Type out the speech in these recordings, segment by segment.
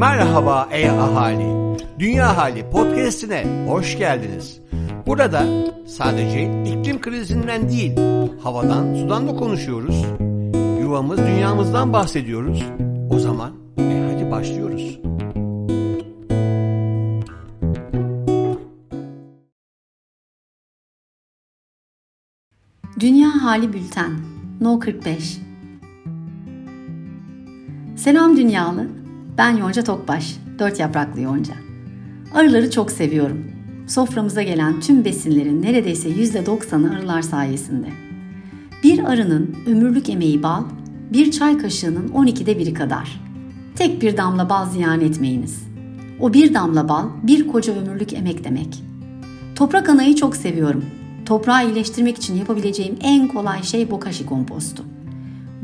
Merhaba ey ahali. Dünya Hali podcast'ine hoş geldiniz. Burada sadece iklim krizinden değil, havadan, sudan da konuşuyoruz. Yuvamız, dünyamızdan bahsediyoruz. O zaman e hadi başlıyoruz. Dünya Hali Bülten No 45 Selam dünyalı. Ben Yonca Tokbaş, dört yapraklı yonca. Arıları çok seviyorum. Soframıza gelen tüm besinlerin neredeyse %90'ı arılar sayesinde. Bir arının ömürlük emeği bal, bir çay kaşığının 12'de biri kadar. Tek bir damla bal ziyan etmeyiniz. O bir damla bal bir koca ömürlük emek demek. Toprak anayı çok seviyorum. Toprağı iyileştirmek için yapabileceğim en kolay şey bokashi kompostu.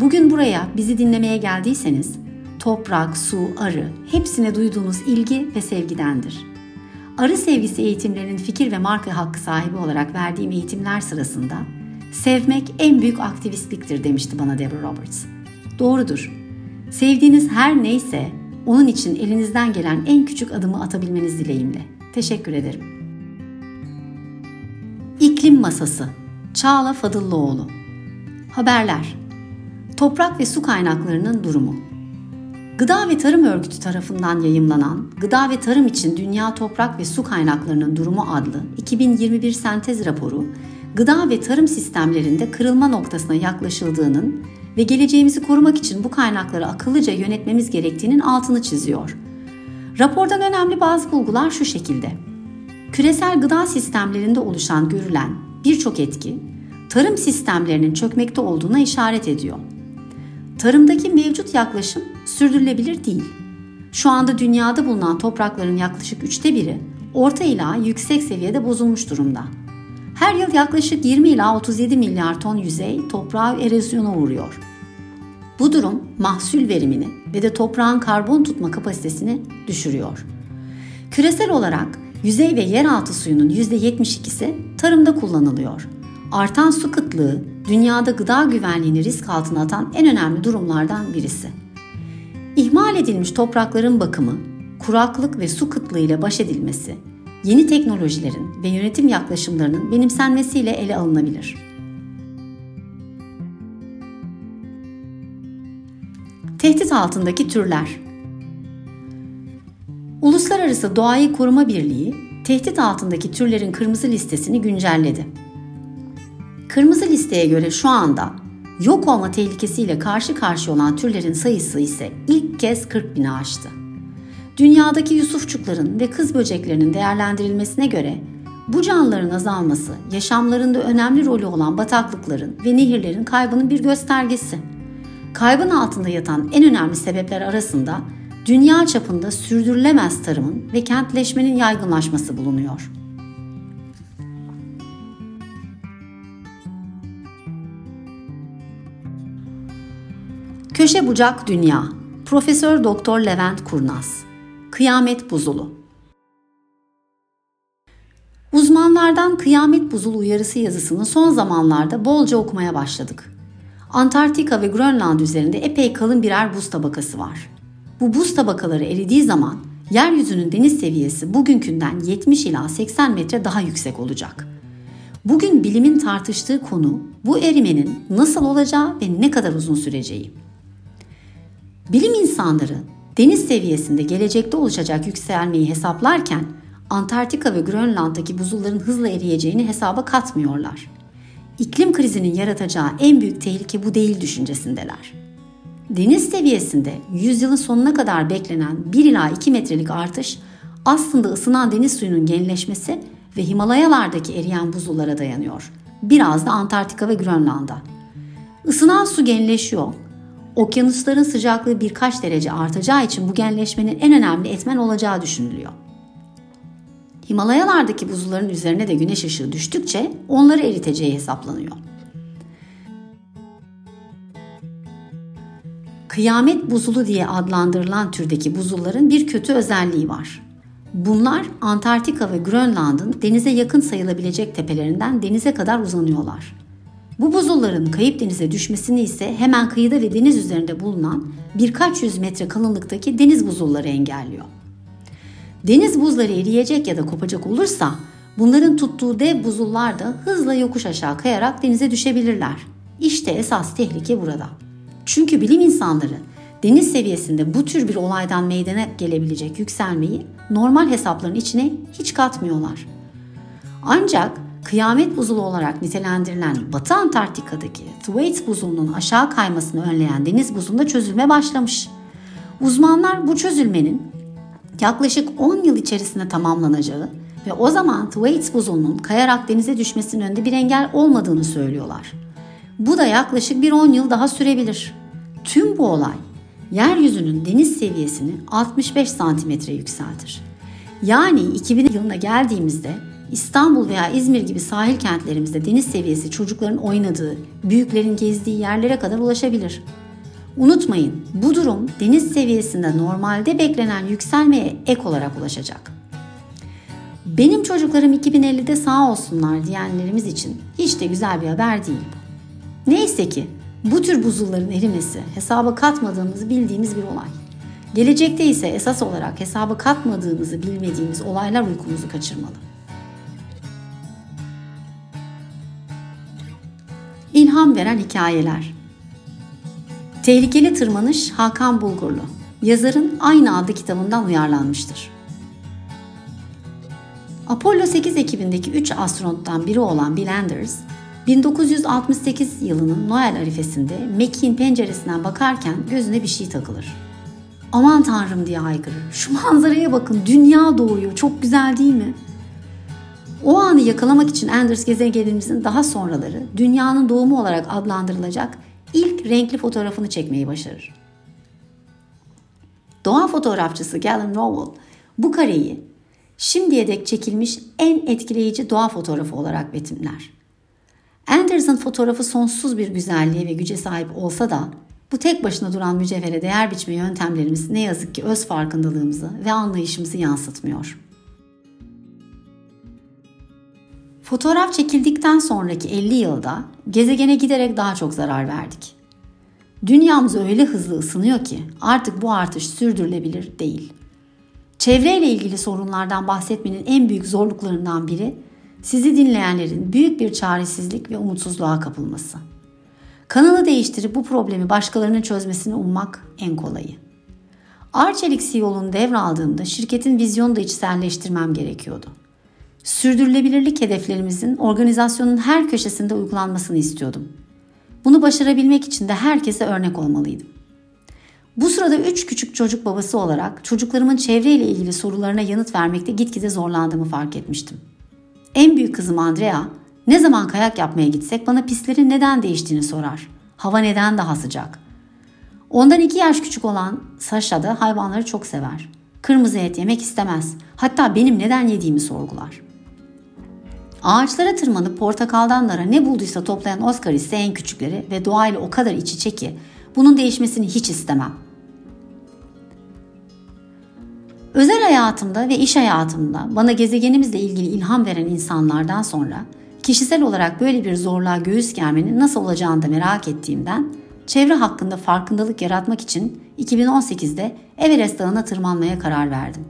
Bugün buraya bizi dinlemeye geldiyseniz toprak, su, arı hepsine duyduğunuz ilgi ve sevgidendir. Arı sevgisi eğitimlerinin fikir ve marka hakkı sahibi olarak verdiğim eğitimler sırasında sevmek en büyük aktivistliktir demişti bana Deborah Roberts. Doğrudur. Sevdiğiniz her neyse onun için elinizden gelen en küçük adımı atabilmeniz dileğimle. Teşekkür ederim. İklim Masası Çağla Fadıllıoğlu Haberler Toprak ve su kaynaklarının durumu Gıda ve Tarım Örgütü tarafından yayımlanan Gıda ve Tarım için Dünya Toprak ve Su Kaynaklarının Durumu adlı 2021 sentez raporu, gıda ve tarım sistemlerinde kırılma noktasına yaklaşıldığının ve geleceğimizi korumak için bu kaynakları akıllıca yönetmemiz gerektiğinin altını çiziyor. Rapordan önemli bazı bulgular şu şekilde. Küresel gıda sistemlerinde oluşan görülen birçok etki, tarım sistemlerinin çökmekte olduğuna işaret ediyor. Tarımdaki mevcut yaklaşım sürdürülebilir değil. Şu anda dünyada bulunan toprakların yaklaşık üçte biri orta ila yüksek seviyede bozulmuş durumda. Her yıl yaklaşık 20 ila 37 milyar ton yüzey toprağı erozyona uğruyor. Bu durum mahsul verimini ve de toprağın karbon tutma kapasitesini düşürüyor. Küresel olarak yüzey ve yeraltı suyunun %72'si tarımda kullanılıyor. Artan su kıtlığı dünyada gıda güvenliğini risk altına atan en önemli durumlardan birisi. İhmal edilmiş toprakların bakımı, kuraklık ve su kıtlığı ile baş edilmesi, yeni teknolojilerin ve yönetim yaklaşımlarının benimsenmesiyle ele alınabilir. Tehdit altındaki türler Uluslararası Doğayı Koruma Birliği, tehdit altındaki türlerin kırmızı listesini güncelledi. Kırmızı listeye göre şu anda yok olma tehlikesiyle karşı karşıya olan türlerin sayısı ise ilk kez 40 bini aştı. Dünyadaki yusufçukların ve kız böceklerinin değerlendirilmesine göre bu canlıların azalması, yaşamlarında önemli rolü olan bataklıkların ve nehirlerin kaybının bir göstergesi. Kaybın altında yatan en önemli sebepler arasında dünya çapında sürdürülemez tarımın ve kentleşmenin yaygınlaşması bulunuyor. Köşe Bucak Dünya Profesör Doktor Levent Kurnaz Kıyamet Buzulu Uzmanlardan kıyamet buzulu uyarısı yazısını son zamanlarda bolca okumaya başladık. Antarktika ve Grönland üzerinde epey kalın birer buz tabakası var. Bu buz tabakaları eridiği zaman yeryüzünün deniz seviyesi bugünkünden 70 ila 80 metre daha yüksek olacak. Bugün bilimin tartıştığı konu bu erimenin nasıl olacağı ve ne kadar uzun süreceği. Bilim insanları deniz seviyesinde gelecekte oluşacak yükselmeyi hesaplarken Antarktika ve Grönland'daki buzulların hızla eriyeceğini hesaba katmıyorlar. İklim krizinin yaratacağı en büyük tehlike bu değil düşüncesindeler. Deniz seviyesinde yüzyılın sonuna kadar beklenen 1 ila 2 metrelik artış aslında ısınan deniz suyunun genleşmesi ve Himalayalardaki eriyen buzullara dayanıyor. Biraz da Antarktika ve Grönland'a. Isınan su genleşiyor okyanusların sıcaklığı birkaç derece artacağı için bu genleşmenin en önemli etmen olacağı düşünülüyor. Himalayalardaki buzulların üzerine de güneş ışığı düştükçe onları eriteceği hesaplanıyor. Kıyamet buzulu diye adlandırılan türdeki buzulların bir kötü özelliği var. Bunlar Antarktika ve Grönland'ın denize yakın sayılabilecek tepelerinden denize kadar uzanıyorlar. Bu buzulların kayıp denize düşmesini ise hemen kıyıda ve deniz üzerinde bulunan birkaç yüz metre kalınlıktaki deniz buzulları engelliyor. Deniz buzları eriyecek ya da kopacak olursa bunların tuttuğu dev buzullar da hızla yokuş aşağı kayarak denize düşebilirler. İşte esas tehlike burada. Çünkü bilim insanları deniz seviyesinde bu tür bir olaydan meydana gelebilecek yükselmeyi normal hesapların içine hiç katmıyorlar. Ancak kıyamet buzulu olarak nitelendirilen Batı Antarktika'daki Thwaites buzulunun aşağı kaymasını önleyen deniz buzunda çözülme başlamış. Uzmanlar bu çözülmenin yaklaşık 10 yıl içerisinde tamamlanacağı ve o zaman Thwaites buzulunun kayarak denize düşmesinin önünde bir engel olmadığını söylüyorlar. Bu da yaklaşık bir 10 yıl daha sürebilir. Tüm bu olay yeryüzünün deniz seviyesini 65 santimetre yükseltir. Yani 2000 yılına geldiğimizde İstanbul veya İzmir gibi sahil kentlerimizde deniz seviyesi çocukların oynadığı, büyüklerin gezdiği yerlere kadar ulaşabilir. Unutmayın bu durum deniz seviyesinde normalde beklenen yükselmeye ek olarak ulaşacak. Benim çocuklarım 2050'de sağ olsunlar diyenlerimiz için hiç de güzel bir haber değil. Neyse ki bu tür buzulların erimesi hesaba katmadığımızı bildiğimiz bir olay. Gelecekte ise esas olarak hesaba katmadığımızı bilmediğimiz olaylar uykumuzu kaçırmalı. İlham veren hikayeler. Tehlikeli Tırmanış Hakan Bulgurlu. Yazarın aynı adlı kitabından uyarlanmıştır. Apollo 8 ekibindeki 3 astronottan biri olan Bill Anders, 1968 yılının Noel arifesinde Mekiğin penceresinden bakarken gözüne bir şey takılır. Aman tanrım diye haykırır. Şu manzaraya bakın dünya doğuyor çok güzel değil mi? O anı yakalamak için Anders gezegenimizin daha sonraları dünyanın doğumu olarak adlandırılacak ilk renkli fotoğrafını çekmeyi başarır. Doğa fotoğrafçısı Galen Rowell bu kareyi şimdiye dek çekilmiş en etkileyici doğa fotoğrafı olarak betimler. Anderson fotoğrafı sonsuz bir güzelliğe ve güce sahip olsa da bu tek başına duran mücevhere değer biçme yöntemlerimiz ne yazık ki öz farkındalığımızı ve anlayışımızı yansıtmıyor. Fotoğraf çekildikten sonraki 50 yılda gezegene giderek daha çok zarar verdik. Dünyamız öyle hızlı ısınıyor ki artık bu artış sürdürülebilir değil. Çevreyle ilgili sorunlardan bahsetmenin en büyük zorluklarından biri sizi dinleyenlerin büyük bir çaresizlik ve umutsuzluğa kapılması. Kanalı değiştirip bu problemi başkalarının çözmesini ummak en kolayı. Arçelik CEO'luğunu devraldığımda şirketin vizyonu da içselleştirmem gerekiyordu. Sürdürülebilirlik hedeflerimizin organizasyonun her köşesinde uygulanmasını istiyordum. Bunu başarabilmek için de herkese örnek olmalıydım. Bu sırada üç küçük çocuk babası olarak çocuklarımın çevreyle ilgili sorularına yanıt vermekte gitgide zorlandığımı fark etmiştim. En büyük kızım Andrea, ne zaman kayak yapmaya gitsek bana pistlerin neden değiştiğini sorar. Hava neden daha sıcak? Ondan iki yaş küçük olan Sasha da hayvanları çok sever. Kırmızı et yemek istemez. Hatta benim neden yediğimi sorgular. Ağaçlara tırmanıp portakaldan nara ne bulduysa toplayan Oscar ise en küçükleri ve doğayla o kadar iç içe ki bunun değişmesini hiç istemem. Özel hayatımda ve iş hayatımda bana gezegenimizle ilgili ilham veren insanlardan sonra kişisel olarak böyle bir zorluğa göğüs germenin nasıl olacağını da merak ettiğimden çevre hakkında farkındalık yaratmak için 2018'de Everest Dağı'na tırmanmaya karar verdim.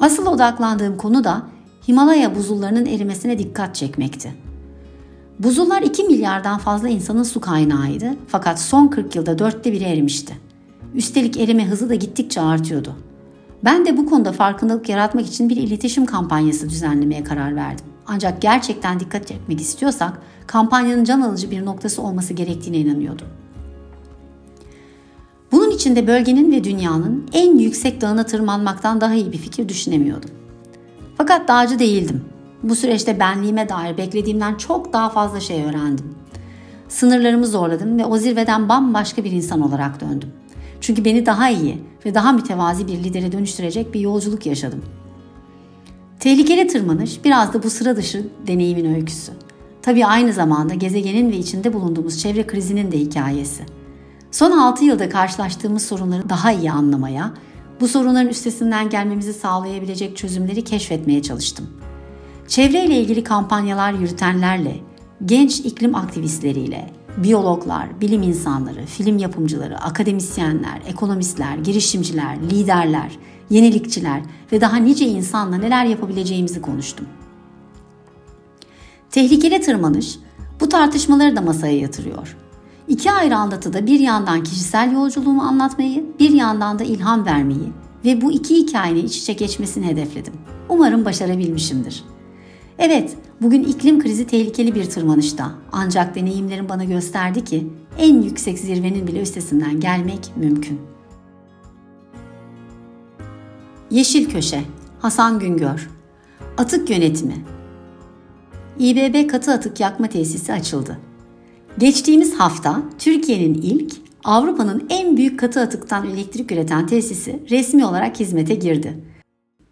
Asıl odaklandığım konu da Himalaya buzullarının erimesine dikkat çekmekti. Buzullar 2 milyardan fazla insanın su kaynağıydı fakat son 40 yılda dörtte biri erimişti. Üstelik erime hızı da gittikçe artıyordu. Ben de bu konuda farkındalık yaratmak için bir iletişim kampanyası düzenlemeye karar verdim. Ancak gerçekten dikkat çekmek istiyorsak kampanyanın can alıcı bir noktası olması gerektiğine inanıyordum. Bunun için de bölgenin ve dünyanın en yüksek dağına tırmanmaktan daha iyi bir fikir düşünemiyordum. Fakat dağcı değildim. Bu süreçte benliğime dair beklediğimden çok daha fazla şey öğrendim. Sınırlarımı zorladım ve o zirveden bambaşka bir insan olarak döndüm. Çünkü beni daha iyi ve daha mütevazi bir lidere dönüştürecek bir yolculuk yaşadım. Tehlikeli tırmanış biraz da bu sıra dışı deneyimin öyküsü. Tabii aynı zamanda gezegenin ve içinde bulunduğumuz çevre krizinin de hikayesi. Son 6 yılda karşılaştığımız sorunları daha iyi anlamaya, bu sorunların üstesinden gelmemizi sağlayabilecek çözümleri keşfetmeye çalıştım. Çevreyle ilgili kampanyalar yürütenlerle, genç iklim aktivistleriyle, biyologlar, bilim insanları, film yapımcıları, akademisyenler, ekonomistler, girişimciler, liderler, yenilikçiler ve daha nice insanla neler yapabileceğimizi konuştum. Tehlikeli tırmanış bu tartışmaları da masaya yatırıyor. İki ayrı anlatıda bir yandan kişisel yolculuğumu anlatmayı, bir yandan da ilham vermeyi ve bu iki hikayenin iç içe geçmesini hedefledim. Umarım başarabilmişimdir. Evet, bugün iklim krizi tehlikeli bir tırmanışta. Ancak deneyimlerim bana gösterdi ki en yüksek zirvenin bile üstesinden gelmek mümkün. Yeşil Köşe Hasan Güngör Atık Yönetimi İBB katı atık yakma tesisi açıldı. Geçtiğimiz hafta Türkiye'nin ilk, Avrupa'nın en büyük katı atıktan elektrik üreten tesisi resmi olarak hizmete girdi.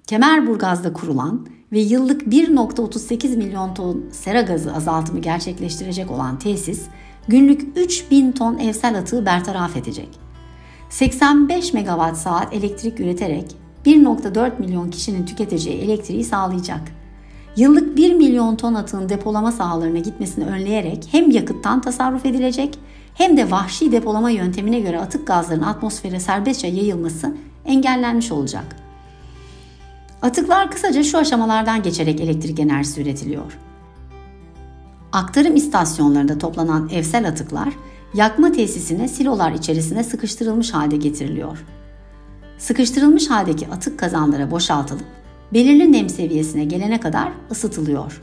Kemerburgaz'da kurulan ve yıllık 1.38 milyon ton sera gazı azaltımı gerçekleştirecek olan tesis, günlük 3000 ton evsel atığı bertaraf edecek. 85 megawatt saat elektrik üreterek 1.4 milyon kişinin tüketeceği elektriği sağlayacak. Yıllık 1 milyon ton atığın depolama sahalarına gitmesini önleyerek hem yakıttan tasarruf edilecek hem de vahşi depolama yöntemine göre atık gazların atmosfere serbestçe yayılması engellenmiş olacak. Atıklar kısaca şu aşamalardan geçerek elektrik enerjisi üretiliyor. Aktarım istasyonlarında toplanan evsel atıklar yakma tesisine silolar içerisine sıkıştırılmış halde getiriliyor. Sıkıştırılmış haldeki atık kazanlara boşaltılıp belirli nem seviyesine gelene kadar ısıtılıyor.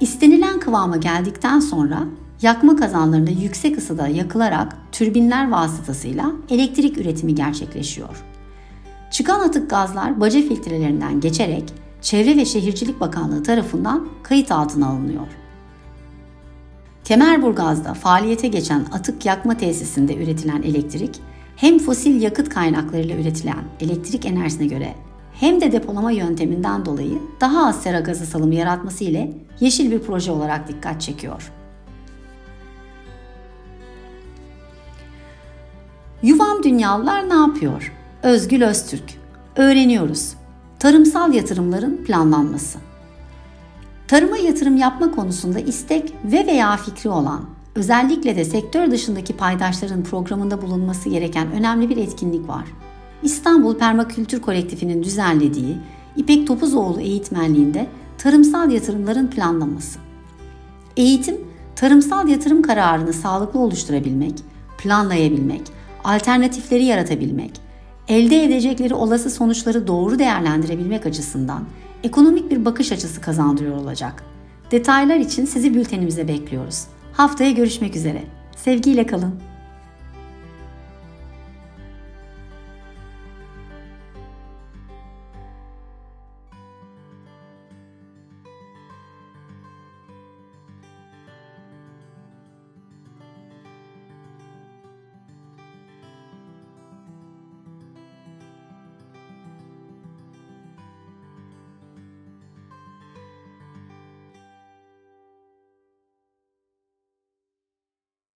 İstenilen kıvama geldikten sonra yakma kazanlarında yüksek ısıda yakılarak türbinler vasıtasıyla elektrik üretimi gerçekleşiyor. Çıkan atık gazlar baca filtrelerinden geçerek Çevre ve Şehircilik Bakanlığı tarafından kayıt altına alınıyor. Kemerburgaz'da faaliyete geçen atık yakma tesisinde üretilen elektrik hem fosil yakıt kaynaklarıyla üretilen elektrik enerjisine göre hem de depolama yönteminden dolayı daha az sera gazı salımı yaratması ile yeşil bir proje olarak dikkat çekiyor. Yuvam Dünyalılar ne yapıyor? Özgül Öztürk. Öğreniyoruz. Tarımsal yatırımların planlanması. Tarıma yatırım yapma konusunda istek ve veya fikri olan, özellikle de sektör dışındaki paydaşların programında bulunması gereken önemli bir etkinlik var. İstanbul Permakültür Kolektifi'nin düzenlediği İpek Topuzoğlu eğitmenliğinde tarımsal yatırımların planlaması. Eğitim, tarımsal yatırım kararını sağlıklı oluşturabilmek, planlayabilmek, alternatifleri yaratabilmek, elde edecekleri olası sonuçları doğru değerlendirebilmek açısından ekonomik bir bakış açısı kazandırıyor olacak. Detaylar için sizi bültenimize bekliyoruz. Haftaya görüşmek üzere. Sevgiyle kalın.